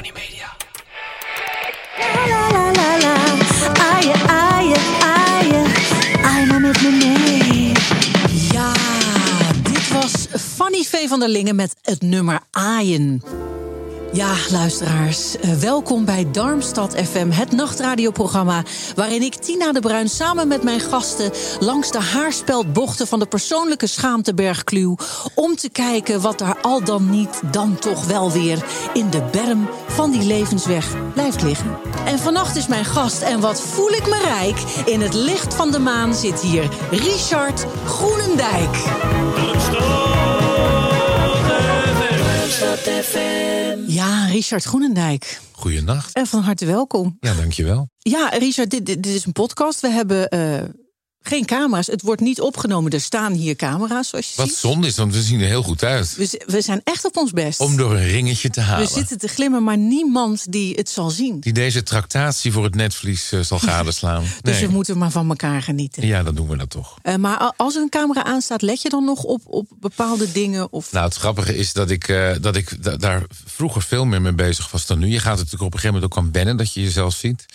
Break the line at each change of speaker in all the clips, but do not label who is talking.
Tony Media.
Met me mee.
Ja, dit was Fanny V. van der Lingen met het nummer Aaien. Ja, luisteraars, eh, welkom bij Darmstad FM, het nachtradioprogramma... waarin ik, Tina de Bruin, samen met mijn gasten... langs de haarspeldbochten van de persoonlijke schaamtebergkluw... om te kijken wat daar al dan niet, dan toch wel weer... in de berm van die levensweg blijft liggen. En vannacht is mijn gast en wat voel ik me rijk... in het licht van de maan zit hier Richard Groenendijk. Ja, Richard Groenendijk.
Goeienacht.
En van harte welkom.
Ja, dankjewel.
Ja, Richard, dit, dit, dit is een podcast. We hebben eh, geen camera's. Het wordt niet opgenomen. Er staan hier camera's, zoals je
Wat
ziet.
zonde is, want we zien er heel goed uit.
We, we zijn echt op ons best.
Om door een ringetje te halen.
we zitten te glimmen, maar niemand die het zal zien.
Die deze tractatie voor het netvlies eh, zal gadeslaan.
Dus
Nee.
we moeten maar van elkaar genieten.
Ja, dan doen we dat toch.
Eh, maar als er een camera aanstaat, let je dan nog op, op bepaalde dingen? Of...
Nou, het grappige is dat ik, eh, dat ik da- daar vroeger veel meer mee bezig was dan nu. Je gaat er natuurlijk op een gegeven moment ook aan wennen dat je jezelf ziet.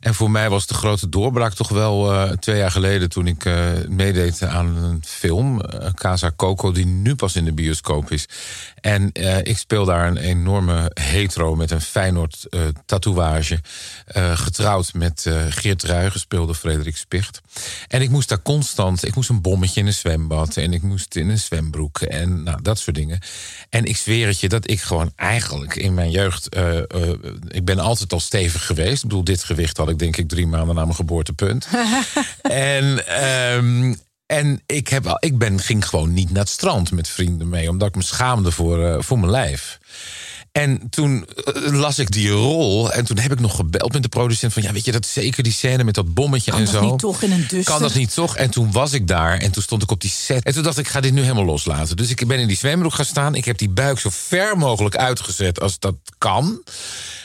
En voor mij was de grote doorbraak toch wel twee jaar geleden... toen ik eh, meedeed aan een film, eh, Casa Coco... die nu pas in de bioscoop is. En eh, ik speel daar een enorme hetero met een Feyenoord tatoeage. getrouwd met Geert Ruij, gespeelde Frederik Spicht. En ik moest daar constant... Ik moest een bommetje in een zwembad... en ik moest in een zwembroek en nou, dat soort dingen. En ik zweer het je dat ik gewoon eigenlijk in mijn jeugd... ik ben altijd al stevig geweest. Ik bedoel, dit gewicht had ik denk ik drie maanden na mijn geboortepunt. en... ehm, en ik, heb, al- ik ben, ging gewoon niet naar het strand met vrienden mee, omdat ik me schaamde voor, eh, voor mijn lijf. En toen eh, las ik die rol en toen heb ik nog gebeld met de producent van ja, weet je dat zeker die scène met dat bommetje
Kan
en
dat
zo.
niet toch in een duster?
Kan dat niet toch? En toen was ik daar en toen stond ik op die set. En toen dacht ik, ik ga dit nu helemaal loslaten. Dus ik ben in die zwembroek gaan staan. Ik heb die buik zo ver mogelijk uitgezet als dat kan.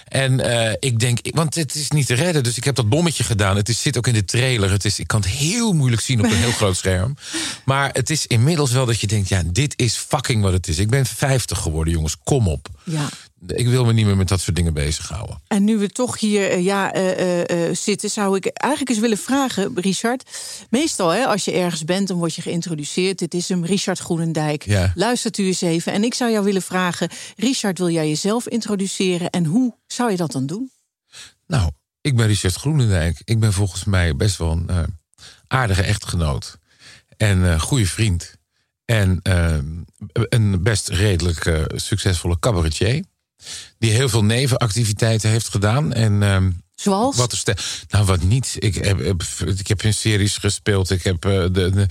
En eh, ik denk, want het is niet te redden. Dus ik heb dat bommetje gedaan. Het is, zit ook in de trailer. Het is, ik kan het heel moeilijk zien op een heel groot scherm. Maar het is inmiddels wel dat je denkt, ja, dit is fucking wat het is. Ik ben 50 geworden, jongens. Kom op.
Ja.
Ik wil me niet meer met dat soort dingen bezighouden.
En nu we toch hier eh, ja, eh, eh, zitten, zou ik eigenlijk eens willen vragen, Richard. Meestal, hè, als je ergens bent, dan word je geïntroduceerd. Dit is hem, Richard Groenendijk.
Ja.
Luistert u eens even. En ik zou jou willen vragen, Richard, wil jij jezelf introduceren? En hoe zou je dat dan doen?
Nou, ik ben Richard Groenendijk. Ik ben volgens mij best wel een aardige echtgenoot. En goede vriend. En een best redelijk succesvolle cabaretier. Die heel veel nevenactiviteiten heeft gedaan. En ehm,
Zoals?
wat ste- Nou, wat niet. Ik heb, ik heb in series gespeeld. Ik heb eh, de, de,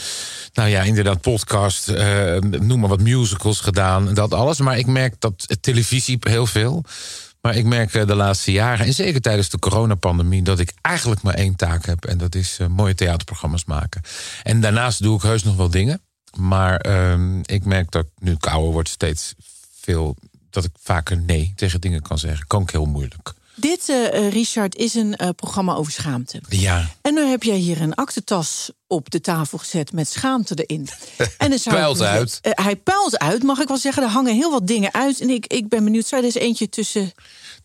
nou ja, inderdaad, podcast. eh, noem maar wat musicals gedaan. Dat alles. Maar ik merk dat televisie heel veel. Maar ik merk eh, de laatste jaren, en zeker tijdens de coronapandemie, dat ik eigenlijk maar één taak heb. En dat is mooie theaterprogramma's maken. En daarnaast doe ik heus nog wel dingen. Maar ehm, ik merk dat ik nu ik ouder word steeds veel. Dat ik vaker nee tegen dingen kan zeggen. Kan ik heel moeilijk.
Dit, eh, eh, Richard, is een eh, programma over schaamte.
Ja.
En nu heb jij hier een aktentas op de tafel gezet met schaamte erin. En ik
Puilt uit.
Hij puilt uit, mag ik wel zeggen. Er hangen heel wat dingen uit. En ik, ik ben benieuwd, zou er eens eentje tussen...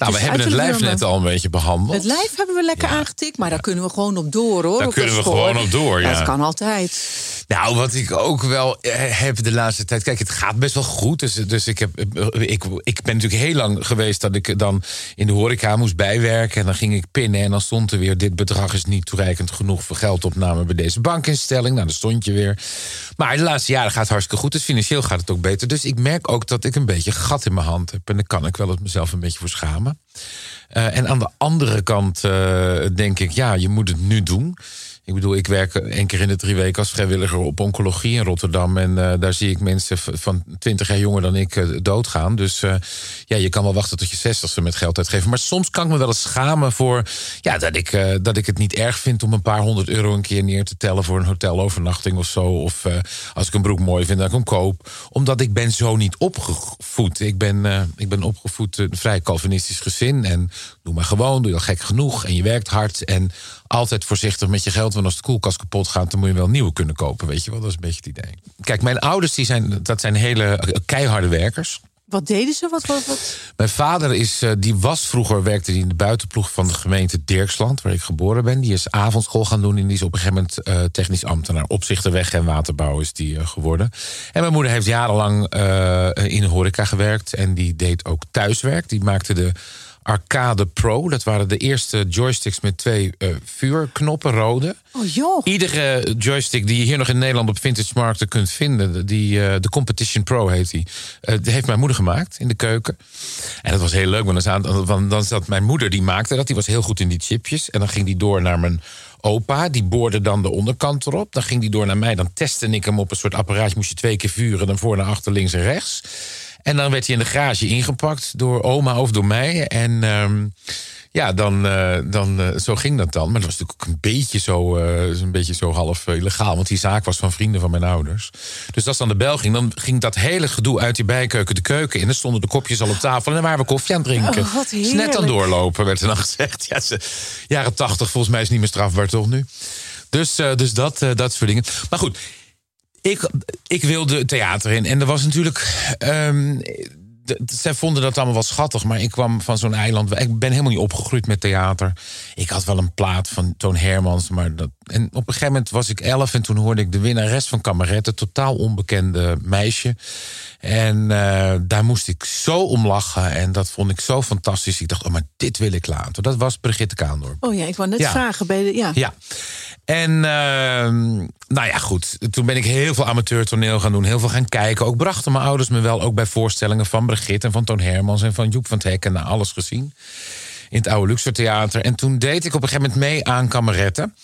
Nou, we
tussen
hebben het lijf net al een beetje behandeld.
Het lijf hebben we lekker aangetikt, maar daar kunnen we gewoon op door, hoor.
Daar
op
kunnen we gewoon op door, ja.
Dat kan altijd.
Nou, wat ik ook wel eh, heb de laatste tijd. Kijk, het gaat best wel goed. Dus, dus ik, heb, eh, ik, ik ben natuurlijk heel lang geweest dat ik dan in de horeca moest bijwerken. En dan ging ik pinnen. En dan stond er weer: dit bedrag is niet toereikend genoeg voor geldopname bij deze bankinstelling. Nou, dan stond je weer. Maar de laatste jaren gaat het hartstikke goed. Dus financieel gaat het ook beter. Dus ik merk ook dat ik een beetje gat in mijn hand heb. En daar kan ik wel eens mezelf een beetje voor schamen. Eh, en aan de andere kant eh, denk ik, ja, je moet het nu doen. Ik bedoel, ik werk één keer in de drie weken als vrijwilliger op oncologie in Rotterdam. En eh, daar zie ik mensen van 20 jaar jonger dan ik eh, doodgaan. Dus eh, ja, je kan wel wachten tot je zestigste met geld uitgeven. Maar soms kan ik me wel eens schamen voor ja, dat, ik, dat ik het niet erg vind om een paar honderd euro een keer neer te tellen voor een hotelovernachting of zo. Of als ik een broek mooi vind, dat ik hem koop. Omdat ik ben zo niet opgevoed. Ik ben, ik ben opgevoed een vrij Calvinistisch gezin. En doe maar gewoon, doe je al gek genoeg. En je werkt hard. En altijd voorzichtig met je geld. Want als de koelkast kapot gaat, dan moet je wel nieuwe kunnen kopen. Weet je wel, dat is een beetje het idee. Kijk, mijn ouders, die zijn, dat zijn hele eh, keiharde werkers.
Wat deden ze? Wat, wat, wat?
Mijn vader is, eh, die was vroeger, werkte die in de buitenploeg van de gemeente Dirksland, waar ik geboren ben. Die is avondschool gaan doen en die is op een gegeven moment eh, technisch ambtenaar. Opzichter weg en waterbouw is die geworden. En mijn moeder heeft jarenlang in de horeca gewerkt en die deed ook thuiswerk. Die maakte de Arcade Pro. Dat waren de eerste joysticks met twee eh, vuurknoppen, rode.
Oh joh.
Iedere joystick die je hier nog in Nederland op vintage markten kunt vinden, die, eh, de Competition Pro heet die, eh, die heeft mijn moeder gemaakt in de keuken. En dat was heel leuk, want dan, want dan zat mijn moeder, die maakte dat, die was heel goed in die chipjes. En dan ging die door naar mijn opa, die boorde dan de onderkant erop. Dan ging die door naar mij, dan testte ik hem op een soort apparaatje, moest je twee keer vuren, dan voor naar achter, links en rechts. En dan werd hij in de garage ingepakt door oma of door mij. En ehm, ja, dan, eh, dan eh, zo ging dat dan. Maar dat was natuurlijk ook een beetje zo, eh, een beetje zo half eh, illegaal. Want die zaak was van vrienden van mijn ouders. Dus als dan de bel ging, dan ging dat hele gedoe uit die bijkeuken de keuken in. Dan stonden de kopjes al op tafel en dan waren we koffie aan het drinken.
Oh,
net aan doorlopen, werd er dan gezegd. Ja, ze, jaren tachtig, volgens mij is niet meer strafbaar toch nu? Dus, eh, dus dat, eh, dat soort dingen. Maar goed, ik, ik wilde theater in. En er was natuurlijk. ehm, zij vonden dat allemaal wel schattig, maar ik kwam van zo'n eiland. Ik ben helemaal niet opgegroeid met theater. Ik had wel een plaat van Toon Hermans. Maar dat, en op een gegeven moment was ik elf en toen hoorde ik de winnares van Cabaret, een totaal onbekende meisje. En eh, daar moest ik zo om lachen. En dat vond ik zo fantastisch. Ik dacht, oh, maar dit wil ik laten. Dat was Brigitte Kaandorp.
Oh ja, ik wou net
Ja.
vragen. Bij de, ja.
Ja. En ehm, nou ja, goed. Toen ben ik heel veel amateurtoneel gaan doen. Heel veel gaan kijken. Ook brachten mijn ouders me wel ook bij voorstellingen van Brigitte... en van Toon Hermans en van Joep van het Hek... en nou, alles gezien. In het oude Luxor Theater. En toen deed ik op een gegeven moment mee aan kameretten.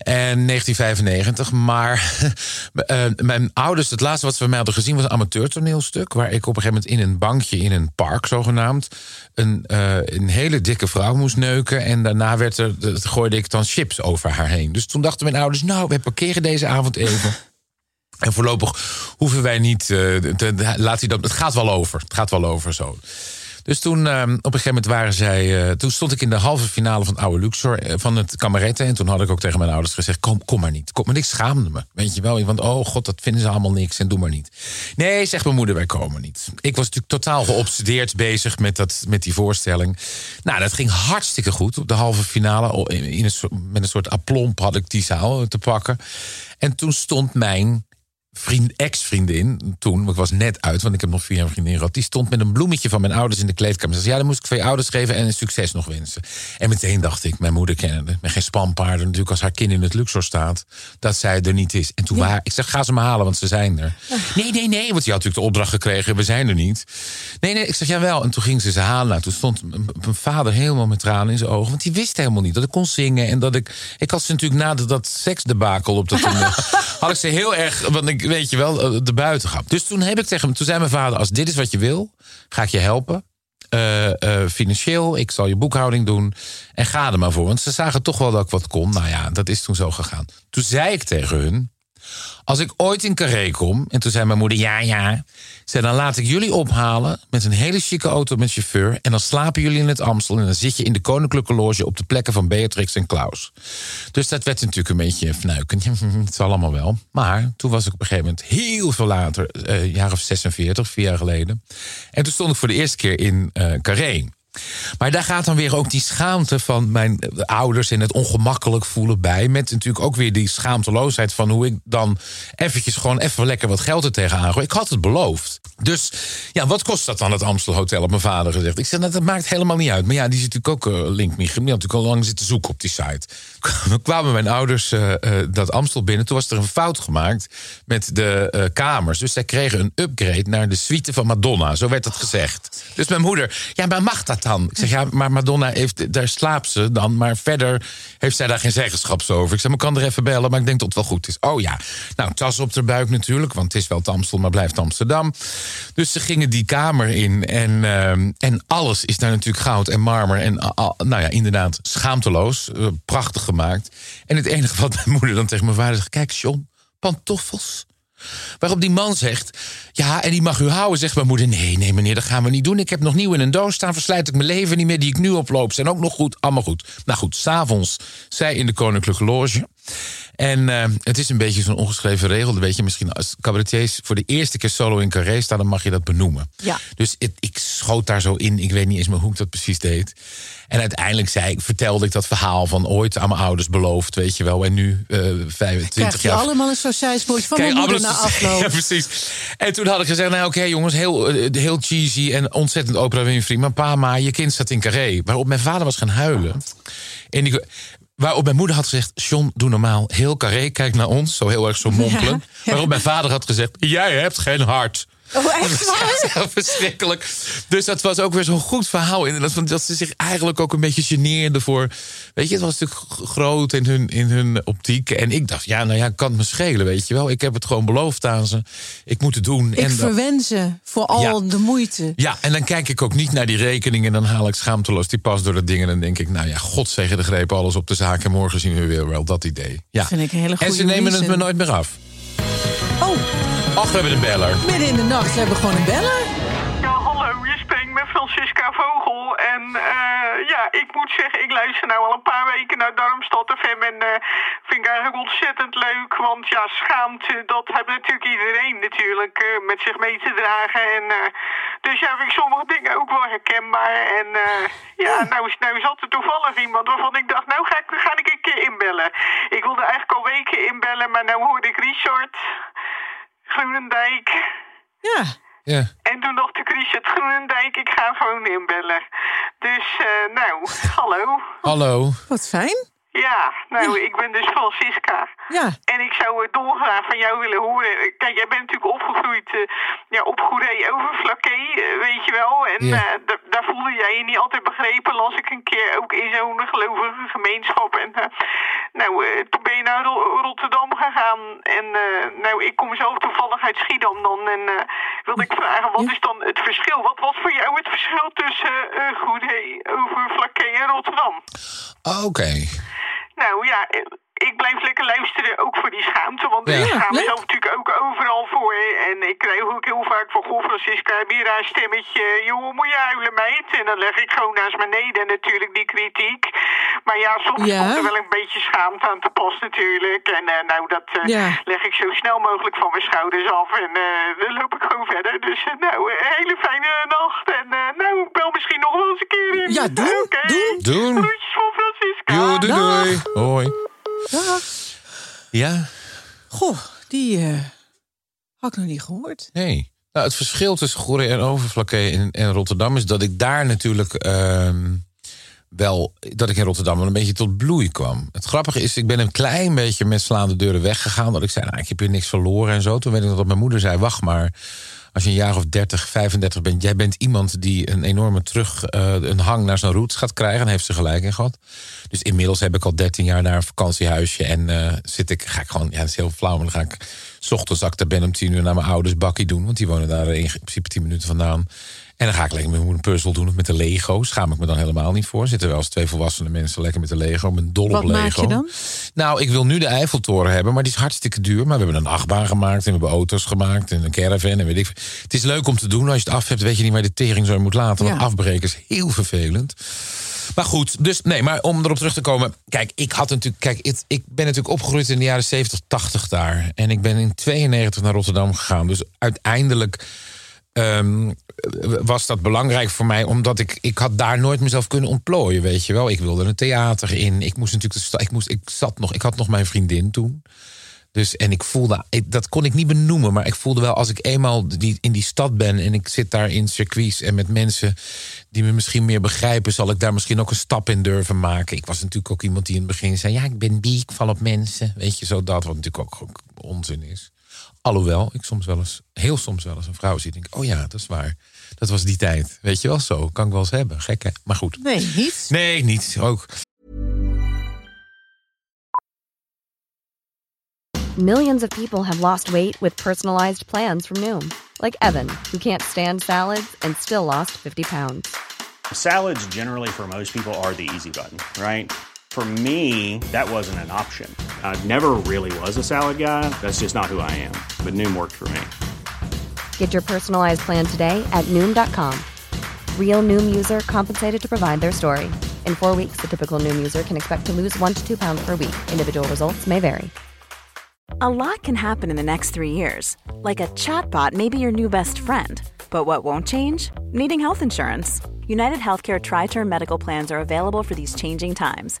En 1995. Maar eh, mijn ouders, het laatste wat ze van mij hadden gezien... was een amateurtoneelstuk. Waar ik op een gegeven moment in een bankje in een park zogenaamd... een, eh, een hele dikke vrouw moest neuken. En daarna werd er, gooide ik dan chips over haar heen. Dus toen dachten mijn ouders... nou, we parkeren deze avond even... En voorlopig hoeven wij niet. eh, laat hij dat, het gaat wel over. Het gaat wel over zo. Dus toen, eh, op een gegeven moment waren zij. eh, toen stond ik in de halve finale van oude Luxor. eh, van het kameretten. En toen had ik ook tegen mijn ouders gezegd: Kom, kom maar niet. Kom maar. Ik schaamde me. Weet je wel. Want oh god, dat vinden ze allemaal niks. En doe maar niet. Nee, zegt mijn moeder, wij komen niet. Ik was natuurlijk totaal geobsedeerd bezig met, dat, met die voorstelling. Nou, dat ging hartstikke goed. Op de halve finale. In, een, met een soort aplomb had ik die zaal te pakken. En toen stond mijn vriend, ex-vriendin, toen, want ik was net uit, want ik heb nog vier jaar een vriendin gehad, die stond met een bloemetje van mijn ouders in de kleedkamer. Ze zei, ja, dan moest ik je ouders geven en een succes nog wensen. En meteen dacht ik, mijn moeder kennende, met geen spanpaarden, natuurlijk als haar kind in het Luxor staat, dat zij er niet is. En toen waren, ik zeg, ga ze maar halen, want ze zijn er. Nee, nee, nee, want die had natuurlijk de opdracht gekregen, we zijn er niet. Nee, nee, ik zeg, jawel. En toen ging ze ze halen. Nou, toen stond mijn vader helemaal met tranen in zijn ogen, want die wist helemaal niet dat ik kon zingen en dat ik, ik had ze natuurlijk na dat, dat seksdebakel op dat had ik ze heel erg, want ik weet je wel, eh, de buiten. Dus toen heb ik tegen hem, toen zei mijn vader, als dit is wat je wil, ga ik je helpen. Eh, eh, financieel, ik zal je boekhouding doen. En ga er maar voor. Want ze zagen toch wel dat ik wat kon. Nou ja, dat is toen zo gegaan. Toen zei ik tegen hun. Als ik ooit in Carré kom. En toen zei mijn moeder: Ja, ja. Zei, dan laat ik jullie ophalen. Met een hele chique auto met chauffeur. En dan slapen jullie in het Amstel. En dan zit je in de Koninklijke Loge. op de plekken van Beatrix en Klaus. Dus dat werd natuurlijk een beetje fnuiken. Het zal allemaal wel. Maar toen was ik op een gegeven moment heel veel later. eh, Een jaar of 46, vier jaar geleden. En toen stond ik voor de eerste keer in eh Carré. Maar daar gaat dan weer ook die schaamte van mijn ouders en het ongemakkelijk voelen bij. Met natuurlijk ook weer die schaamteloosheid van hoe ik dan eventjes gewoon even lekker wat geld er tegenaan gooi. Ik had het beloofd. Dus ja, wat kost dat dan het Amstel Hotel? Op mijn vader gezegd. Ik zeg, nou, dat maakt helemaal niet uit. Maar ja, die zit natuurlijk ook, uh, Link die had natuurlijk al lang zitten zoeken op die site. Kwamen mijn ouders eh, eh, dat Amstel binnen. Toen was er een fout gemaakt met de kamers. Dus zij kregen een upgrade naar de suite van Madonna. Zo werd het gezegd. Dus mijn moeder, ja, maar mag dat dan? Ik zeg, ja, maar Madonna heeft, daar slaapt ze dan. Maar verder heeft zij daar geen zeggenschap over. Ik zeg, maar ik kan er even bellen, maar ik denk dat het wel goed is. Oh ja, nou, tas op de buik natuurlijk. Want het is wel Amstel, maar blijft Amsterdam. Dus ze gingen die kamer in. En, ehm, en alles is daar natuurlijk goud en marmer. En nou ja, inderdaad, schaamteloos. eh, prachtig gemaakt. En het enige wat mijn moeder dan tegen mijn vader zegt... Kijk, John, pantoffels. Waarop die man zegt: Ja, en die mag u houden. Zegt mijn moeder: Nee, nee, meneer, dat gaan we niet doen. Ik heb nog nieuw in een doos staan. Verslijt ik mijn leven niet meer die ik nu oploop. Zijn ook nog goed. Allemaal goed. Nou goed, s'avonds zij in de Koninklijke Loge. En eh, het is een beetje zo'n ongeschreven regel. Dat weet je misschien als cabaretiers voor de eerste keer solo in Carré staan, dan mag je dat benoemen.
Ja.
Dus het, ik schoot daar zo in. Ik weet niet eens meer hoe ik dat precies deed. En uiteindelijk zei, ik- vertelde ik dat verhaal van ooit aan mijn ouders beloofd, weet je wel. En nu, eh 25
Krijg je
jaar
allemaal een sausijsbroodje van mijn moeder na afloop.
Ja, precies. En toen had ik gezegd, nou oké jongens, heel, eh, heel cheesy en ontzettend Oprah Winfrey. Maar pa, ma, je kind staat in Carré. Waarop mijn vader was gaan huilen. En die, waarop mijn moeder had gezegd, John, doe normaal. Heel Carré, kijk naar ons. Zo heel erg zo mompelen.
Ja, ja.
Waarop mijn vader had gezegd, jij hebt geen hart.
Oh, echt waar?
Verschrikkelijk. Dus dat was ook weer zo'n goed verhaal. Inderdaad, van dat ze zich eigenlijk ook een beetje geneerden voor. Weet je, het was natuurlijk groot in hun, in hun optiek. En ik dacht, ja, nou ja, kan het me schelen, weet je wel. Ik heb het gewoon beloofd aan ze. Ik moet het doen.
Ik
en dat-
verwen ze voor al
Ja.
de moeite.
ja, en dan kijk ik ook niet naar die rekening en dan haal ik schaamteloos die pas door dat ding. En dan denk ik, nou ja, God zegen de greep, alles op de zaak. En morgen zien we weer wel dat idee. Ja.
Vind ik een hele
en ze
goede
nemen het me nooit meer af.
Oh,
Ach, we hebben een beller.
midden in de nacht. We hebben gewoon een beller.
Ja, hallo, je spreekt met Francisca Vogel. En eh, ja, ik moet zeggen, ik luister nou al een paar weken naar Darmstad FM. En eh, vind ik eigenlijk ontzettend leuk. Want ja, schaamte, dat heeft natuurlijk iedereen natuurlijk eh, met zich mee te dragen. En, eh, dus ja, vind ik sommige dingen ook wel herkenbaar. En eh, ja, nou, is- nou zat er toevallig iemand waarvan ik dacht, nou ga ik, ga ik een keer inbellen. Ik wilde eigenlijk al weken inbellen, maar nou hoorde ik Richard Groenendijk.
Ja.
Ja.
En toen dacht ik, Richard Groenendijk, ik ga gewoon inbellen. Dus, eh, nou, hallo.
Hallo.
Wat fijn.
Ja, nou, ik ben dus Francisca.
Ja.
En ik zou het dolgraag van jou willen horen. Kijk, jij bent natuurlijk opgegroeid eh, ja, op Goeree over Flaké, eh, weet je wel. En
Ja.
eh, daar voelde jij je niet altijd begrepen. Las ik een keer ook in zo'n gelovige gemeenschap. En eh, nou, eh, toen ben je naar Ro- Rotterdam gegaan. En eh, nou, ik kom zelf toevallig uit Schiedam dan. En eh, wilde ik vragen, wat
Ja.
is dan het verschil? Wat was voor jou het verschil tussen eh Goeree over Flaké en Rotterdam?
Oké.
Nou ja, eh, ik blijf lekker luisteren, ook voor die schaamte. Want
Ja.
ik schaam
leuk.
mezelf natuurlijk ook overal voor. En ik krijg ook heel vaak van, goh Francisca, heb je daar een stemmetje? Joh, moet je huilen meid? En dan leg ik gewoon naast beneden natuurlijk die kritiek. Maar ja, soms
Ja.
komt er wel een beetje schaamte aan te pas natuurlijk. En eh, nou, dat eh,
Ja.
leg ik zo snel mogelijk van mijn schouders af. En eh, dan loop ik gewoon verder. Dus nou, een hele fijne nacht. En eh, nou, ik bel misschien nog wel eens een keer in.
Ja, doen,
Oké.
doen.
Doen.
Groetjes van Francisca.
Jo, doei
Dag.
doei. Hoi. Ja.
Goh, die eh, had ik nog niet gehoord.
Nee. Nou, het verschil tussen Goeree en Overflakke en, en Rotterdam is dat ik daar natuurlijk ehm, wel dat ik in Rotterdam wel een beetje tot bloei kwam. Het grappige is, ik ben een klein beetje met slaande deuren weggegaan. Dat ik zei, nou, ik heb hier niks verloren en zo. Toen weet ik nog dat mijn moeder zei, wacht maar. Als je een jaar of 30, 35 bent, jij bent iemand die een enorme terug, eh, een hang naar zijn roots gaat krijgen. En heeft ze gelijk in gehad. Dus inmiddels heb ik al 13 jaar naar een vakantiehuisje. En eh, zit ik, ga ik gewoon, ja, dat is heel flauw, maar dan ga ik 's ochtends als ik daar ben om 10 uur naar mijn ouders bakkie doen. Want die wonen daar in principe 10 minuten vandaan. En dan ga ik lekker met mijn een puzzel doen of met de Lego. Schaam ik me dan helemaal niet voor. Zitten wel eens twee volwassene mensen lekker met de Lego. Ben dol
Wat
op Lego.
maak je dan?
Nou, ik wil nu de Eiffeltoren hebben, maar die is hartstikke duur. Maar we hebben een achtbaan gemaakt en we hebben auto's gemaakt en een caravan en weet ik. Het is leuk om te doen. Als je het af hebt, weet je niet waar de tering zo moet laten. Want
Ja.
afbreken is heel vervelend. Maar goed, dus nee, maar om erop terug te komen. Kijk, ik had natuurlijk. Kijk, ik ben natuurlijk opgegroeid in de jaren 70, 80 daar. En ik ben in 92 naar Rotterdam gegaan. Dus uiteindelijk ehm, was dat belangrijk voor mij, omdat ik, ik had daar nooit mezelf kunnen ontplooien, weet je wel. Ik wilde een theater in. Ik moest natuurlijk ik moest, ik zat nog, ik had nog mijn vriendin toen. Dus en ik voelde, dat kon ik niet benoemen, maar ik voelde wel als ik eenmaal die, in die stad ben en ik zit daar in circuits en met mensen die me misschien meer begrijpen, zal ik daar misschien ook een stap in durven maken. Ik was natuurlijk ook iemand die in het begin zei: Ja, ik ben bi, ik val op mensen. Weet je, zo dat, wat natuurlijk ook, ook onzin is. Alhoewel, ik soms wel eens, heel soms wel eens een vrouw zie. Denk, oh ja, dat is waar. Dat was die tijd. Weet je wel zo. Kan ik wel eens hebben. Gek hè? Maar goed.
Nee, niet.
Nee, niet. Ook.
Millions of people have lost weight with personalized plans from Noom, like Evan, who can't stand salads and still lost 50 pounds.
Salads, generally, for most people, are the easy button, right? For me, that wasn't an option. I never really was a salad guy. That's just not who I am. But Noom worked for me.
Get your personalized plan today at Noom.com. Real Noom user compensated to provide their story. In four weeks, the typical Noom user can expect to lose one to two pounds per week. Individual results may vary.
A lot can happen in the next three years. Like a chatbot may be your new best friend. But what won't change? Needing health insurance. United Healthcare Tri Term Medical Plans are available for these changing times.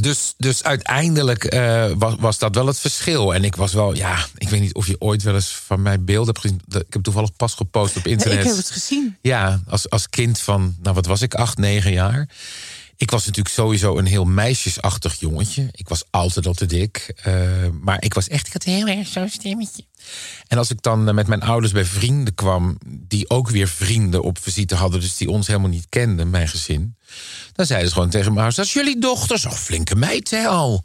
dus, dus uiteindelijk eh, was, was dat wel het verschil. En ik was wel, ja, ik weet niet of je ooit wel eens van mijn beeld hebt gezien. Ik heb toevallig pas gepost op internet.
Ik heb het gezien.
Ja, als, als kind van, nou wat was ik, acht, negen jaar. Ik was natuurlijk sowieso een heel meisjesachtig jongetje. Ik was altijd al te dik. eh, maar ik was echt, ik had heel erg zo'n stemmetje. En als ik dan eh, met mijn ouders bij vrienden kwam... die ook weer vrienden op visite hadden... dus die ons helemaal niet kenden, mijn gezin... dan zeiden ze gewoon tegen mijn ouders... dat is jullie dochter, zo'n flinke meid, hè, al.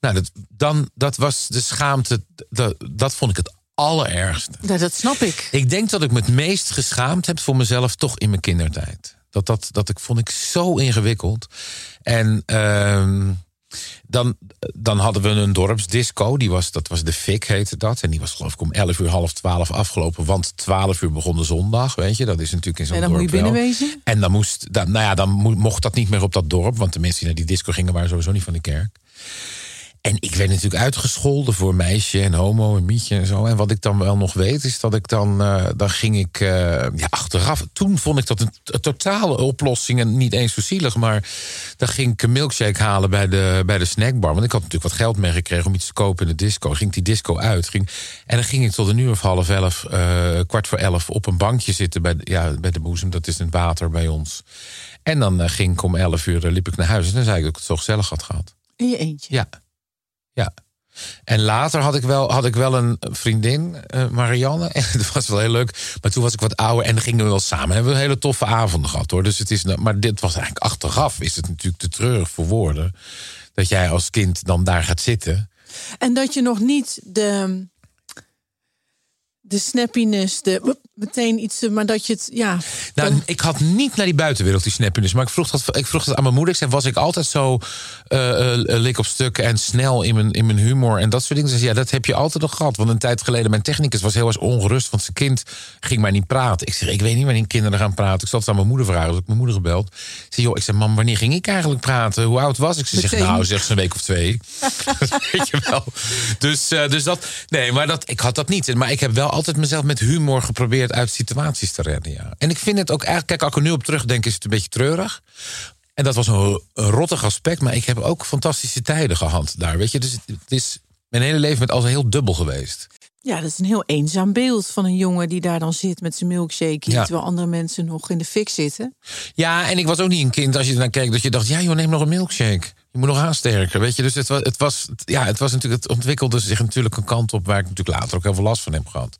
Nou, dat, dan, dat was de schaamte, dat, dat vond ik het allerergste.
Ja, dat snap ik.
Ik denk dat ik me het meest geschaamd heb voor mezelf toch in mijn kindertijd. Dat, dat, dat ik, vond ik zo ingewikkeld. En ehm, dan, dan hadden we een dorpsdisco. Die was, dat was de Fik, heette dat. En die was geloof ik om 11 uur, half 12 afgelopen. Want 12 uur begon de zondag, weet je. Dat is natuurlijk in zo'n
En dan moet je
dorp wel.
binnenwezen?
En dan, moest, dan, nou ja, dan mo- mocht dat niet meer op dat dorp. Want de mensen die naar die disco gingen waren sowieso niet van de kerk. En ik werd natuurlijk uitgescholden voor meisje en homo en mietje en zo. En wat ik dan wel nog weet, is dat ik dan... eh, dan ging ik eh, ja, achteraf... Toen vond ik dat een, totale oplossing. En niet eens zo zielig, maar... dan ging ik een milkshake halen bij de, bij de snackbar. Want ik had natuurlijk wat geld meegekregen om iets te kopen in de disco. Ging die disco uit. Ging, en dan ging ik tot een uur of half elf, eh, kwart voor elf... op een bankje zitten bij, de- ja, bij de boezem. Dat is het water bij ons. En dan ging ik om elf uur, liep ik naar huis. En dan zei ik dat ik het zo gezellig had gehad.
In je eentje.
Ja. Ja. En later had ik wel, had ik wel een vriendin, eh, Marianne. En dat was wel heel leuk. Maar toen was ik wat ouder en gingen we wel samen. Hebben we een hele toffe avonden gehad hoor. Dus het is, maar dit was eigenlijk achteraf. Is het natuurlijk te treurig voor woorden. Dat jij als kind dan daar gaat zitten.
En dat je nog niet de, de snappiness, de meteen iets, maar dat je het, ja.
Nou,
dan-
ik had niet naar die buitenwereld die snappiness. Maar ik vroeg dat, ik vroeg dat aan mijn moeder. Ik zei, was ik altijd zo eh, eh, lik op stukken en snel in mijn, in mijn humor en dat soort dingen? Ze zei, ja, dat heb je altijd al gehad. Want een tijd geleden, mijn technicus was heel erg ongerust. Want zijn kind ging maar niet praten. Ik zeg, ik weet niet wanneer kinderen gaan praten. Ik zat het aan mijn moeder vragen. Dus ik mijn moeder gebeld. Ik zei, joh, ik zei, mam, wanneer ging ik eigenlijk praten? Hoe oud was ik? Ze zegt, nou, zeg ze een week of twee. weet je wel. Dus, eh, dus dat, nee, maar dat, ik had dat niet. Maar ik heb wel altijd mezelf met humor geprobeerd uit situaties te redden. Ja. En ik vind het ook eigenlijk, kijk, als ik er nu op terugdenk, is het een beetje treurig. En dat was een, een rottig aspect, maar ik heb ook fantastische tijden gehad daar. Weet je, dus het, het is mijn hele leven met altijd heel dubbel geweest.
Ja, dat is een heel eenzaam beeld van een jongen die daar dan zit met zijn milkshake.
Ja.
Terwijl andere mensen nog in de fik zitten.
Ja, en ik was ook niet een kind als je ernaar keek dat je dacht, ja joh, neem nog een milkshake. Je moet nog aansterken, weet je. Dus het was, het was, ja, het was natuurlijk, het ontwikkelde zich natuurlijk een kant op waar ik natuurlijk later ook heel veel last van heb gehad.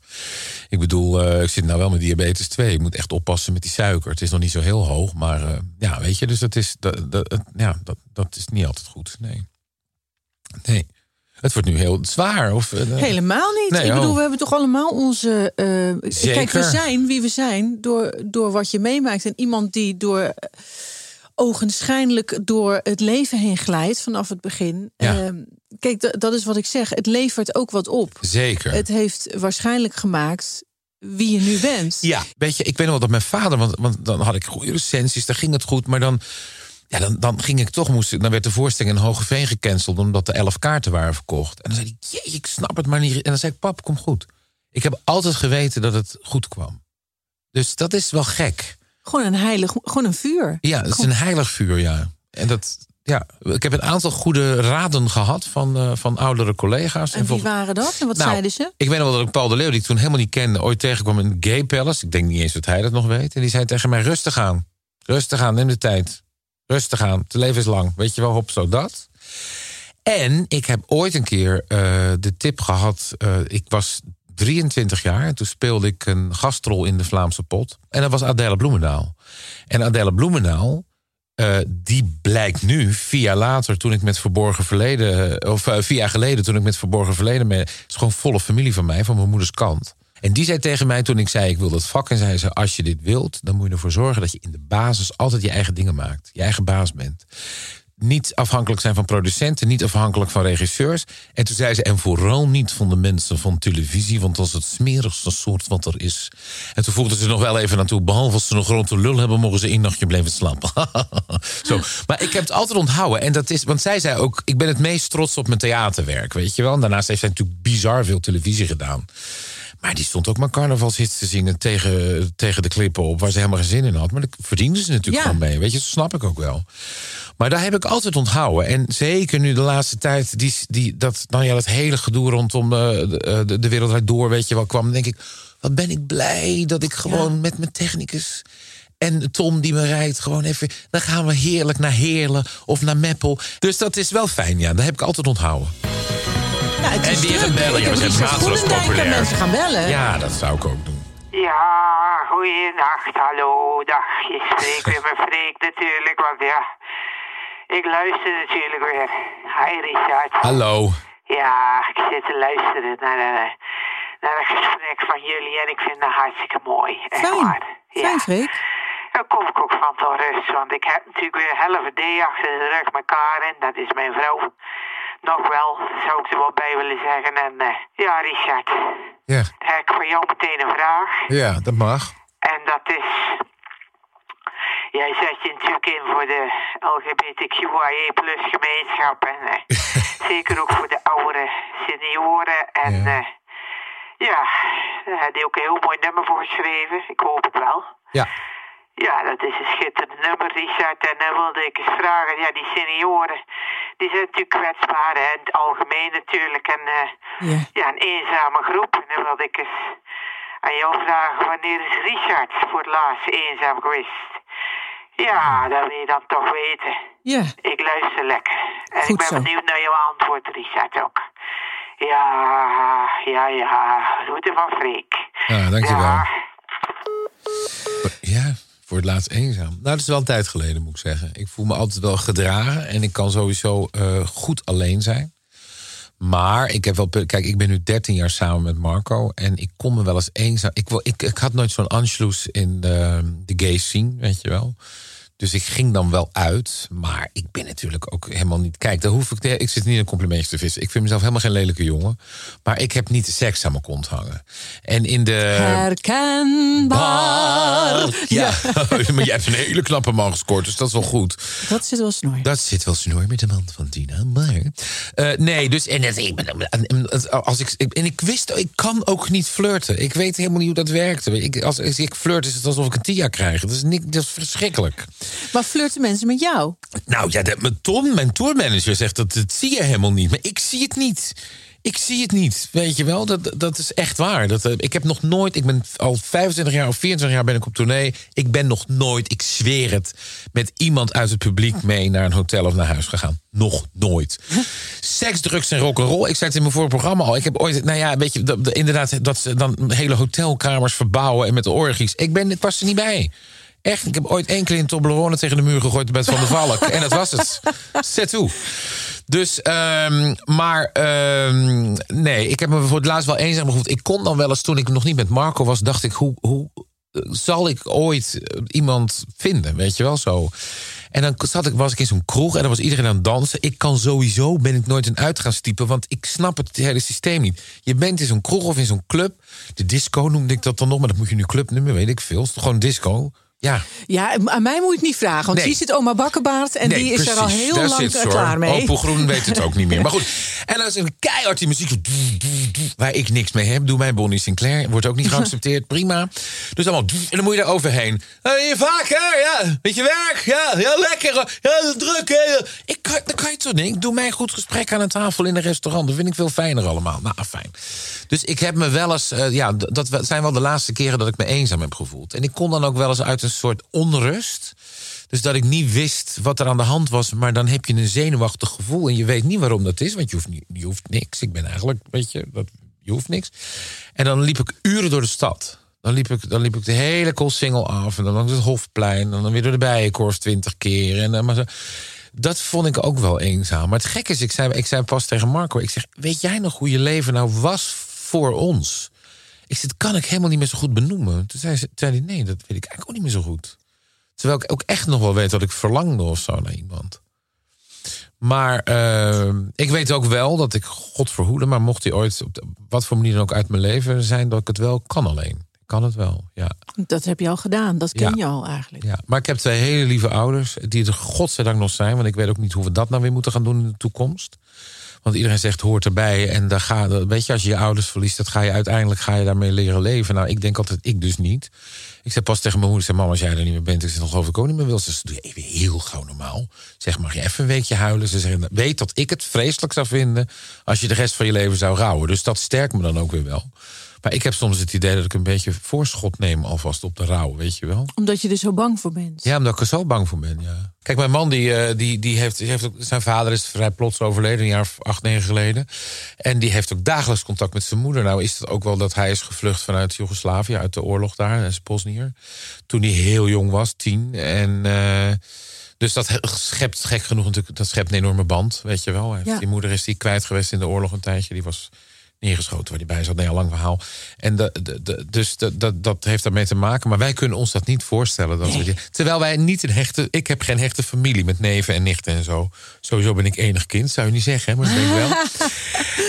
Ik bedoel, eh, ik zit nou wel met diabetes 2. Ik moet echt oppassen met die suiker. Het is nog niet zo heel hoog, maar eh, ja, weet je, dus dat is, dat, ja, dat, dat is niet altijd goed. Nee. Nee. Het wordt nu heel zwaar. Of, eh,
Helemaal niet.
Nee,
ik bedoel,
oh.
we hebben toch allemaal onze.
Zeker.
Kijk, we zijn wie we zijn door, door wat je meemaakt. En iemand die door ogenschijnlijk door het leven heen glijdt vanaf het begin.
Ja.
Ehm, kijk, dat is wat ik zeg. Het levert ook wat op.
Zeker.
Het heeft waarschijnlijk gemaakt wie je nu bent.
Ja, weet je, ik weet nog dat mijn vader, want, want dan had ik goede recensies, daar ging het goed, maar dan, ja, dan, dan ging ik toch, moest, ik- dan werd de voorstelling in Hogeveen gecanceld omdat er elf kaarten waren verkocht. En dan zei hij, jee, ik snap het maar niet. En dan zei ik, pap, kom goed. Ik heb altijd geweten dat het goed kwam. Dus dat is wel gek.
Gewoon een heilig, gewoon een vuur.
Ja, het is een heilig vuur, ja. En dat, ja, ik heb een aantal goede raden gehad van, eh, van oudere collega's.
En wie
volgens-
waren dat? En wat
Nou,
zeiden ze?
Ik weet nog wel dat ik Paul de Leeuw, die ik toen helemaal niet kende, ooit tegenkwam in gay palace. Ik denk niet eens dat hij dat nog weet. En die zei tegen mij: rustig aan. Rustig aan, neem de tijd. Rustig aan. Het leven is lang. Weet je wel, hop, zo dat. En ik heb ooit een keer eh, de tip gehad. eh, ik was 23 jaar en toen speelde ik een gastrol in de Vlaamse pot. En dat was Adèle Bloemendaal. En Adèle Bloemendaal, eh, die blijkt nu, vier jaar later, toen ik met Verborgen Verleden, of eh, vier jaar geleden, toen ik met Verborgen Verleden mee, is gewoon volle familie van mij, van mijn moeders kant. En die zei tegen mij toen ik zei: Ik wil dat vak. En zei ze: Als je dit wilt, dan moet je ervoor zorgen dat je in de basis altijd je eigen dingen maakt. Je eigen baas bent. Niet afhankelijk zijn van producenten, niet afhankelijk van regisseurs. En toen zei ze: En vooral niet van de mensen van televisie, want dat is het smerigste soort wat er is. En toen voegde ze nog wel even naartoe: Behalve als ze een grote lul hebben, mogen ze één nachtje blijven slapen. Zo. Maar ik heb het altijd onthouden. En dat is, want zij zei ook: Ik ben het meest trots op mijn theaterwerk, weet je wel. En daarnaast heeft zij natuurlijk bizar veel televisie gedaan. Maar die stond ook maar carnavalshits te zingen tegen, tegen de klippen op... waar ze helemaal geen zin in had. Maar daar verdienden ze natuurlijk
Ja.
gewoon mee. Weet je, dat snap ik ook wel. Maar daar heb ik altijd onthouden. En zeker nu de laatste tijd... Die, die, dat, nou ja, dat hele gedoe rondom eh, de, de, de wereld door... weet je wel, kwam... dan denk ik, wat ben ik blij dat ik gewoon met mijn technicus... En Tom die me rijdt, gewoon even... dan gaan we heerlijk naar Heerlen of naar Meppel. Dus dat is wel fijn, ja. Dat heb ik altijd onthouden.
Het
En
druk.
gaat bellen? Ja, we zijn populair.
mensen gaan bellen.
Ja, dat zou ik ook doen.
Ja, goeienacht, hallo, dag. Je spreekt weer met Freek natuurlijk, want ja, ik luister natuurlijk weer. Hi Richard.
Hallo.
Ja, ik zit te luisteren naar, eh, naar een gesprek van jullie en ik vind dat hartstikke mooi. Echt
Fijn.
waar. Ja.
Fijn, Freek.
Daar kom ik ook van tot rust, want ik heb natuurlijk weer een halve day achter de rug met Karen, dat is mijn vrouw. Nog wel, zou ik er wel bij willen zeggen. En eh, ja, Richard,
Ja.
dan heb ik voor jou meteen een vraag.
Ja, dat mag.
En dat is. Jij zet je natuurlijk in voor de LGBTQIA plus gemeenschap. En eh, zeker ook voor de oudere senioren. En
Ja.
ja daar heb je ook een heel mooi nummer voor geschreven. Ik hoop het wel.
Ja.
Ja, dat is een schitterend nummer, Richard. En dan wilde ik eens vragen, ja, die senioren, die zijn natuurlijk kwetsbaar, hè, in het algemeen natuurlijk. En eh,
Ja.
ja, een eenzame groep. En dan wilde ik eens aan jou vragen, wanneer is Richard voor het laatst eenzaam geweest? Ja, dat wil je dan toch weten.
Ja.
Ik luister lekker. En
Goed
ik ben
zo.
benieuwd naar jouw antwoord, Richard ook. Ja, ja, ja. Groeten van Freek.
Ja, dankjewel.
Ja.
Voor het laatst eenzaam. Nou, dat is wel een tijd geleden, moet ik zeggen. Ik voel me altijd wel gedragen en ik kan sowieso eh, goed alleen zijn. Maar ik heb wel. Kijk, ik ben nu 13 jaar samen met Marco. En ik kon me wel eens eenzaam. Ik, ik, ik had nooit zo'n Anschluss in de, de gay scene, weet je wel. Dus ik ging dan wel uit. Maar ik ben natuurlijk ook helemaal niet. Kijk, daar hoef ik. Ik zit niet in complimentjes te vissen. Ik vind mezelf helemaal geen lelijke jongen. Maar ik heb niet de seks aan mijn kont hangen. En in de.
Herkenbaar.
Ja, maar jij hebt een hele knappe man gescoord, dus dat is wel goed.
Dat zit wel snoei.
Dat zit wel snoer met de man van Tina, maar... eh, nee, dus... En, het- als ik, en ik wist, ik kan ook niet flirten. Ik weet helemaal niet hoe dat werkt. Ik, als, als ik flirt, is het alsof ik een tia krijg. Dat is, niet, dat is verschrikkelijk.
Maar flirten mensen met jou?
Nou ja, dat, mijn, Tom, mijn tourmanager zegt dat dat zie je helemaal niet. Maar ik zie het niet. Ik zie het niet, weet je wel. Dat, dat is echt waar. Dat, eh, ik heb nog nooit, ik ben al 25 jaar of 24 jaar ben ik op tournee. Ik ben nog nooit, ik zweer het, met iemand uit het publiek mee naar een hotel of naar huis gegaan. Nog nooit. Seks, drugs en rock'n'roll. Ik zei het in mijn vorige programma al. Ik heb ooit, nou ja, weet je, dat, inderdaad, dat ze dan hele hotelkamers verbouwen en met de orgies. Ik, ben, ik was er niet bij. Echt, ik heb ooit één keer een Toblerone tegen de muur gegooid met Van de Valk. en dat was het. Zet toe. Dus, ehm, maar ehm, nee, ik heb me voor het laatst wel eenzaam gevoeld. Ik kon dan wel eens, toen ik nog niet met Marco was, dacht ik, hoe, hoe eh, zal ik ooit eh, iemand vinden? Weet je wel zo. En dan zat ik, was ik in zo'n kroeg en dan was iedereen aan het dansen. Ik kan sowieso, ben ik nooit een uitgaanstype, want ik snap het hele systeem niet. Je bent in zo'n kroeg of in zo'n club. De disco noemde ik dat dan nog, maar dat moet je nu club noemen, weet ik veel. Het is gewoon disco? Ja,
Ja, aan mij moet je het niet vragen. Want
Nee.
hier zit oma Bakkenbaard en
nee,
die is er al heel lang
zit hoor.
klaar mee.
Opel Groen weet het ook niet meer. Maar goed, en is een keihard die muziek. Waar ik niks mee heb. Doe mij Bonnie Sinclair. Wordt ook niet geaccepteerd. Prima. Dus allemaal. En dan moet je daar overheen. Je vaker, ja. Weet je werk, ja. Ja, lekker. Ja, druk, hè. Ik kan, dan kan je toch niet. Ik doe mij een goed gesprek aan een tafel in een restaurant. Dat vind ik veel fijner allemaal. Nou, fijn. Dus ik heb me wel eens. eh, ja, dat zijn wel de laatste keren dat ik me eenzaam heb gevoeld. En ik kon dan ook wel eens uit een soort onrust. Dus dat ik niet wist wat er aan de hand was. Maar dan heb je een zenuwachtig gevoel. En je weet niet waarom dat is. Want je hoeft, niet, je hoeft niks. Ik ben eigenlijk, weet je, dat, je hoeft niks. En dan liep ik uren door de stad. Dan liep ik, dan liep ik de hele Koolsingel af. En dan langs het Hofplein. En dan weer door de Bijenkorf twintig keer. En, dan maar zo. Dat vond ik ook wel eenzaam. Maar het gekke is, ik zei, ik zei pas tegen Marco... ik zeg, weet jij nog hoe je leven nou was voor ons? Ik dat kan ik helemaal niet meer zo goed benoemen. Toen zei, ze, zei hij, nee, dat weet ik eigenlijk ook niet meer zo goed. Terwijl ik ook echt nog wel weet dat ik verlangde of zo naar iemand. Maar eh, ik weet ook wel dat ik God verhoede... maar mocht hij ooit op de- wat voor manier dan ook uit mijn leven zijn... dat ik het wel kan alleen. Ik kan het wel, ja.
Dat heb je al gedaan. Dat ken
Ja.
je al eigenlijk.
ja. Maar ik heb twee hele lieve ouders... die er godzijdank nog zijn... want ik weet ook niet hoe we dat nou weer moeten gaan doen in de toekomst. Want iedereen zegt hoort erbij. En daar ga, weet je, als je je ouders verliest... dat ga je uiteindelijk ga je daarmee leren leven. Nou, ik denk altijd, ik dus niet. Ik zei pas tegen mijn moeder, zei, mama, als jij er niet meer bent... ik zeg, dan geloof ik ook niet meer wil. Ze doe je even heel gauw normaal. Zeg, mag je even een weekje huilen? Ze zeggen, weet dat ik het vreselijk zou vinden... als je de rest van je leven zou rouwen. Dus dat sterkt me dan ook weer wel. Maar ik heb soms het idee dat ik een beetje voorschot neem... alvast op de rouw, weet je wel.
Omdat je er zo bang voor bent.
Ja, omdat ik er zo bang voor ben, ja. Kijk, mijn man, die, eh, die, die heeft, die heeft ook, zijn vader is vrij plots overleden, een jaar of acht, negen geleden. En die heeft ook dagelijks contact met zijn moeder. Nou is het ook wel dat hij is gevlucht vanuit Joegoslavië, uit de oorlog daar, is Bosnier. Toen hij heel jong was, tien. En eh, dus dat he- schept, gek genoeg natuurlijk, dat schept een enorme band, weet je wel.
Ja.
Die moeder is die kwijt geweest in de oorlog een tijdje, die was neergeschoten waar die bij zat. Nee, een lang verhaal. En de, de, de- dus dat, dat, dat heeft daarmee te maken. Maar wij kunnen ons dat niet voorstellen. Dat we, terwijl wij niet een hechte... Ik heb geen hechte familie met neven en nichten en zo. Sowieso ben ik enig kind, zou je niet zeggen. Maar dat ben ik wel.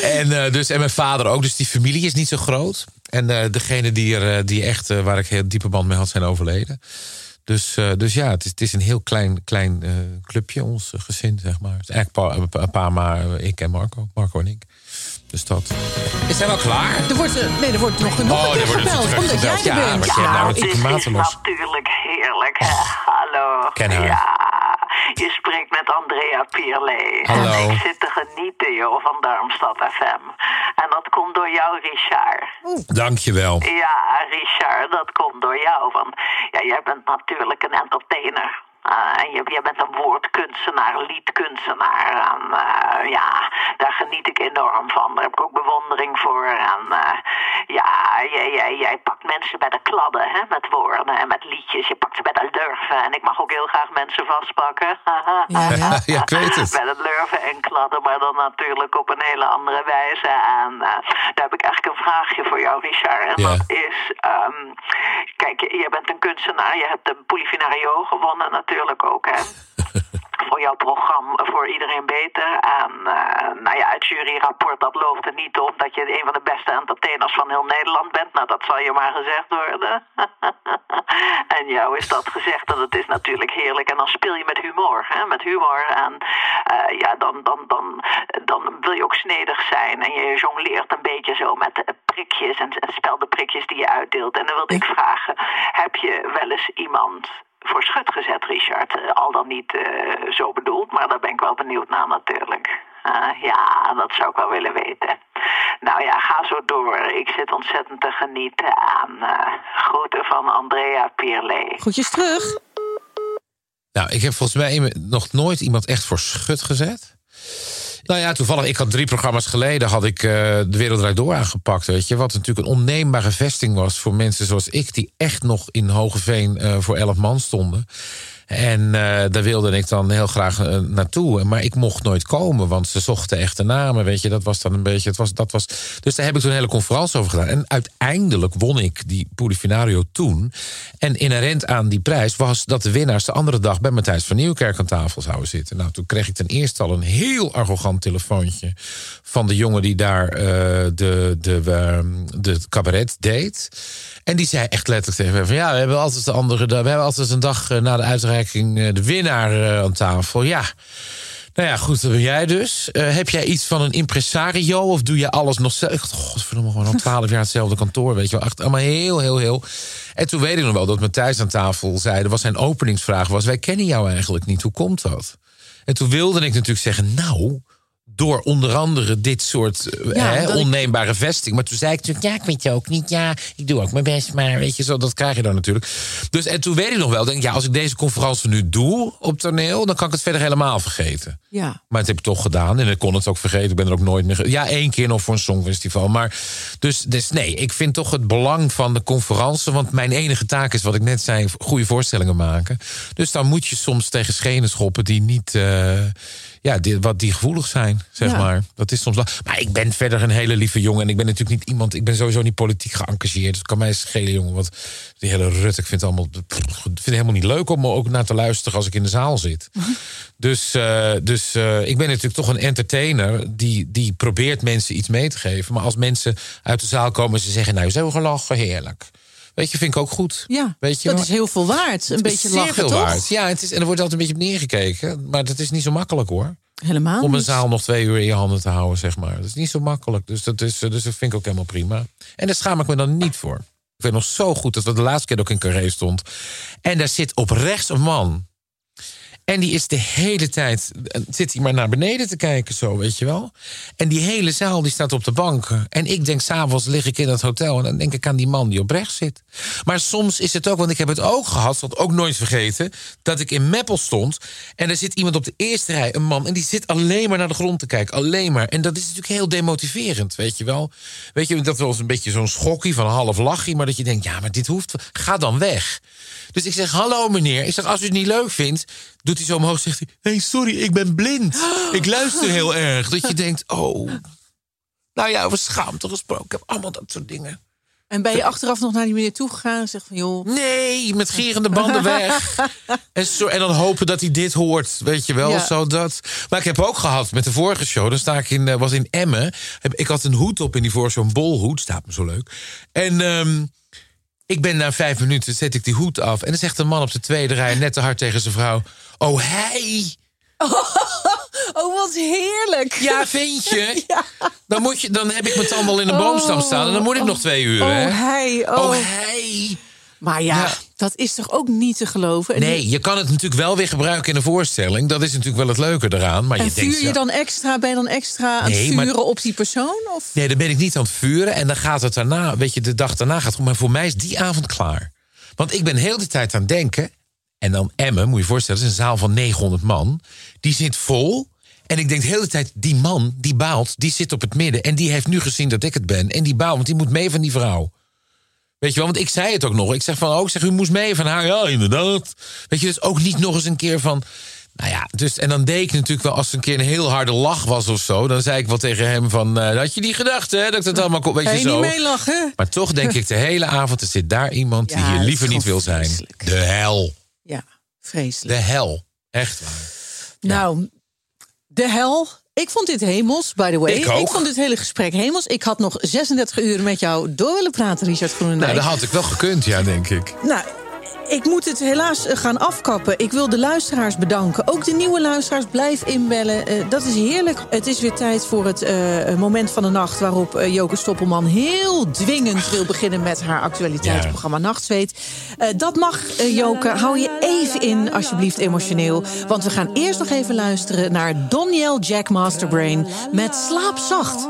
en, eh, dus, en mijn vader ook. Dus die familie is niet zo groot. En eh degene die, er, eh, die echt, waar ik heel diepe band mee had, zijn overleden. Dus, dus ja, het is, het is een heel klein, klein clubje, ons gezin, zeg maar. Het is eigenlijk pa, pa, maar ik en Marco. Marco en ik. Dus dat. Is hij wel klaar?
Er wordt, eh, nee, er wordt nog nog
Oh,
een keer
er
gebeld. jij er bent.
nou
Dit is natuurlijk heerlijk. hè. Hallo.
Ken haar.
Ja, je spreekt met Andrea Pierle.
Hallo.
En ik zit te genieten, joh, van Darmstad FM. En dat komt door jou, Richard.
Dankjewel.
Ja, Richard, dat komt door jou. Want ja, jij bent natuurlijk een entertainer. Eh, en je, jij bent een woordkunstenaar, liedkunstenaar. En eh, ja, daar geniet ik enorm van. Daar heb ik ook bewondering voor. En eh, ja, jij, jij, jij pakt mensen bij de kladden hè, met woorden en met liedjes. Je pakt ze bij de lurven. En ik mag ook heel graag mensen vastpakken.
Ja, ja.
Ja, ik weet het.
Bij het lurven en kladden, maar dan natuurlijk op een hele andere wijze. En eh, daar heb ik eigenlijk een vraagje voor jou, Richard. En
Ja.
dat is, ehm, kijk, je, je bent een kunstenaar. Je hebt de Polifinario gewonnen natuurlijk ook, hè? voor jouw programma, voor iedereen beter. En eh, nou ja, het juryrapport dat looft er niet op dat je een van de beste entertainers van heel Nederland bent. Nou, dat zal je maar gezegd worden. en jou is dat gezegd en dat is natuurlijk heerlijk. En dan speel je met humor, hè, met humor. En eh, ja, dan, dan, dan, dan wil je ook snedig zijn en je jongleert een beetje zo met prikjes en, en speldenprikjes die je uitdeelt. En dan wilde ik vragen, heb je wel eens iemand voor schut gezet, Richard. Eh, al dan niet eh, zo bedoeld, maar daar ben ik wel benieuwd naar natuurlijk. Eh, ja, dat zou ik wel willen weten. Nou ja, ga zo door. Ik zit ontzettend te genieten aan groeten van Andrea Pierle.
Groetjes terug.
Nou, ik heb volgens mij nog nooit iemand echt voor schut gezet. Nou ja, toevallig, ik had drie programma's geleden... had ik eh, De Wereld Draait Door aangepakt, weet je. Wat natuurlijk een onneembare vesting was voor mensen zoals ik... die echt nog in Hogeveen eh, voor elf man stonden. En eh, daar wilde ik dan heel graag eh, naartoe. Maar ik mocht nooit komen, want ze zochten echte namen. Weet je, dat was dan een beetje. Het was, dat was, dus daar heb ik toen een hele conferentie over gedaan. En uiteindelijk won ik die Polifinario toen. En inherent aan die prijs was dat de winnaars de andere dag bij Matthijs van Nieuwkerk aan tafel zouden zitten. Nou, toen kreeg ik ten eerste al een heel arrogant telefoontje van de jongen die daar eh, de, de, ehm, de cabaret deed. En die zei echt letterlijk tegen me van... ja, we hebben altijd de andere we hebben altijd een dag eh, na de uitreiking eh, de winnaar eh, aan tafel. Ja, nou ja, goed, dat ben jij dus. Heb jij iets van een impresario of doe je alles nog zelf? Godverdomme, gewoon al twaalf jaar hetzelfde kantoor, weet je wel. Echt allemaal heel, heel, heel... En toen weet ik nog wel dat Matthijs aan tafel zei... was zijn openingsvraag was... wij kennen jou eigenlijk niet, hoe komt dat? En toen wilde ik natuurlijk zeggen... nou, door onder andere dit soort eh,
Ja,
hè,
dat ik-
onneembare vesting. Maar toen zei ik natuurlijk, ja, ik weet je ook niet. Ja, ik doe ook mijn best, maar weet je zo, dat krijg je dan natuurlijk. Dus en toen weet ik nog wel, denk ik, ja, als ik deze conferentie nu doe op toneel, dan kan ik het verder helemaal vergeten.
Ja.
Maar het heb ik toch gedaan en ik kon het ook vergeten. Ik ben er ook nooit meer. Ja, één keer nog voor een songfestival. Maar dus, dus nee, ik vind toch het belang van de conferentie. Want mijn enige taak is, wat ik net zei, goede voorstellingen maken. Dus dan moet je soms tegen schenen schoppen die niet. eh, ja, die, wat die gevoelig zijn, zeg
Ja.
maar. Dat is soms. Maar ik ben verder een hele lieve jongen. En ik ben natuurlijk niet iemand. Ik ben sowieso niet politiek geëngageerd. Dus het kan mij schelen, jongen. Want die hele Rut, ik vind het allemaal. Vind het helemaal niet leuk om er ook naar te luisteren als ik in de zaal zit. Dus, eh, dus eh, ik ben natuurlijk toch een entertainer die, die probeert mensen iets mee te geven. Maar als mensen uit de zaal komen en ze zeggen, nou, zo gelachen, heerlijk. Weet je, vind ik ook goed.
Ja,
Weet je
dat is heel veel waard. Een
Het is
beetje
zeer
lachen,
veel
toch?
waard. Ja, het is, en er wordt altijd een beetje op neergekeken. Maar dat is niet zo makkelijk hoor.
Helemaal
Om een
niet.
zaal nog twee uur in je handen te houden, zeg maar. Dat is niet zo makkelijk. Dus dat, is, eh, dus dat vind ik ook helemaal prima. En daar schaam ik me dan niet voor. Ik weet nog zo goed dat we de laatste keer ook in Carré stond. En daar zit op rechts een man. En die is de hele tijd, eh, zit hij maar naar beneden te kijken zo, weet je wel. En die hele zaal die staat op de banken. En ik denk, s'avonds lig ik in het hotel en dan denk ik aan die man die op rechts zit. Maar soms is het ook, want ik heb het ook gehad, dat ook nooit vergeten... dat ik in Meppel stond en er zit iemand op de eerste rij, een man... en die zit alleen maar naar de grond te kijken, alleen maar. En dat is natuurlijk heel demotiverend, weet je wel. Weet je, dat was een beetje zo'n schokkie van een half lachje... maar dat je denkt, ja, maar dit hoeft, ga dan weg. Dus ik zeg, hallo meneer. Ik zeg, als u het niet leuk vindt, doet hij zo omhoog. Zegt hij, nee, sorry, ik ben blind. Ik luister heel erg. Dat je denkt, oh. Nou ja, over schaamte gesproken. Ik heb allemaal dat soort dingen.
En ben je achteraf nog naar die meneer toegegaan en zegt van joh,
Nee, met gierende banden weg. En, zo, en dan hopen dat hij dit hoort, weet je wel.
Ja.
Zo dat. Maar ik heb ook gehad met de vorige show. Dan sta ik in, eh, was in Emmen. Ik had een hoed op in die vorige show, een bolhoed. Staat me zo leuk. En ehm, ik ben na vijf minuten, zet ik die hoed af. En dan zegt een man op de tweede rij net te hard tegen zijn vrouw. Oh, hij.
oh wat heerlijk.
Ja, vind je? Dan, moet je, dan heb ik mijn tand al in de boomstam staan. En dan moet ik nog twee uur,
Oh
hè?
hij, oh.
Oh, hij.
Maar ja,
Ja.
dat is toch ook niet te geloven. En
Nee, je kan het natuurlijk wel weer gebruiken in een voorstelling. Dat is natuurlijk wel het leuke eraan. Maar
En
je denkt,
vuur je
ja,
dan extra, ben je dan extra aan
Nee,
het
maar-
vuren op die persoon? Of?
Nee, dan ben ik niet aan het vuren. En dan gaat het daarna, weet je, de dag daarna gaat het goed. Maar voor mij is die avond klaar. Want ik ben heel de tijd aan het denken. En dan Emmen, moet je je voorstellen, is een zaal van 900 man. Die zit vol. En ik denk de hele tijd, die man, die baalt, die zit op het midden. En die heeft nu gezien dat ik het ben. En die baalt, want die moet mee van die vrouw. Weet je wel, want ik zei het ook nog. Ik zeg van, oh, ik zeg, u moest mee van haar. Ja, inderdaad. Weet je, dus ook niet nog eens een keer van... Nou ja, dus, en dan deed ik natuurlijk wel als het een keer een heel harde lach was of zo. Dan zei ik wel tegen hem van, eh, had je die gedacht, hè? Dat ik dat allemaal kon, weet je
je
zo.
niet meelachen?
Maar toch denk ik de hele avond, er zit daar iemand die hier liever niet wil zijn.
vreselijk.
De hel.
Ja, vreselijk.
De hel. Echt waar.
Nou, de hel. Ik vond dit hemels, by the way.
Ik ook.
vond dit hele gesprek hemels. Ik had nog 36 uur met jou door willen praten, Richard Groenendijk.
Nou, dat had ik wel gekund, ja, denk ik.
Nou, ik moet het helaas eh, gaan afkappen. Ik wil de luisteraars bedanken. Ook de nieuwe luisteraars, blijf inbellen. Eh, dat is heerlijk. Het is weer tijd voor het eh, moment van de nacht... waarop eh, Joke Stoppelman heel dwingend wil beginnen... met haar actualiteitsprogramma Nachtzweet. Eh, dat mag, Joke. Hou je even in, alsjeblieft, emotioneel. Want we gaan eerst nog even luisteren naar Doniel Jack Masterbrain... met Slaap Zacht.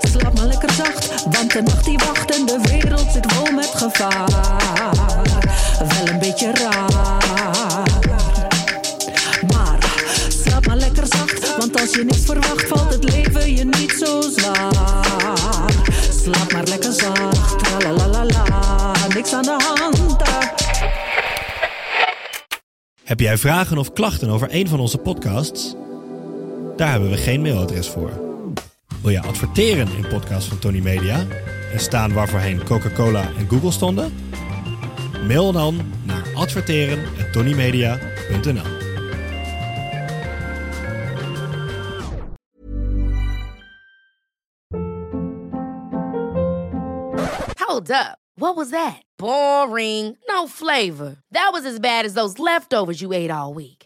Slaap maar lekker zacht, want de nacht die wacht en de wereld zit vol met gevaar. Wel een beetje raar. Maar slaap maar lekker zacht, want als je niks verwacht, valt het leven je niet zo zwaar. Slaap maar lekker zacht, la la la la, niks aan de hand.
Heb jij vragen of klachten over een van onze podcasts? Daar hebben we geen mailadres voor. Wil je adverteren in podcasts van Tony Media en staan waarvoorheen Coca-Cola en Google stonden? Mail dan naar adverteren@tonymedia.nl.
Hold up. What was that? Boring. No flavor. That was as bad as those leftovers you ate all week.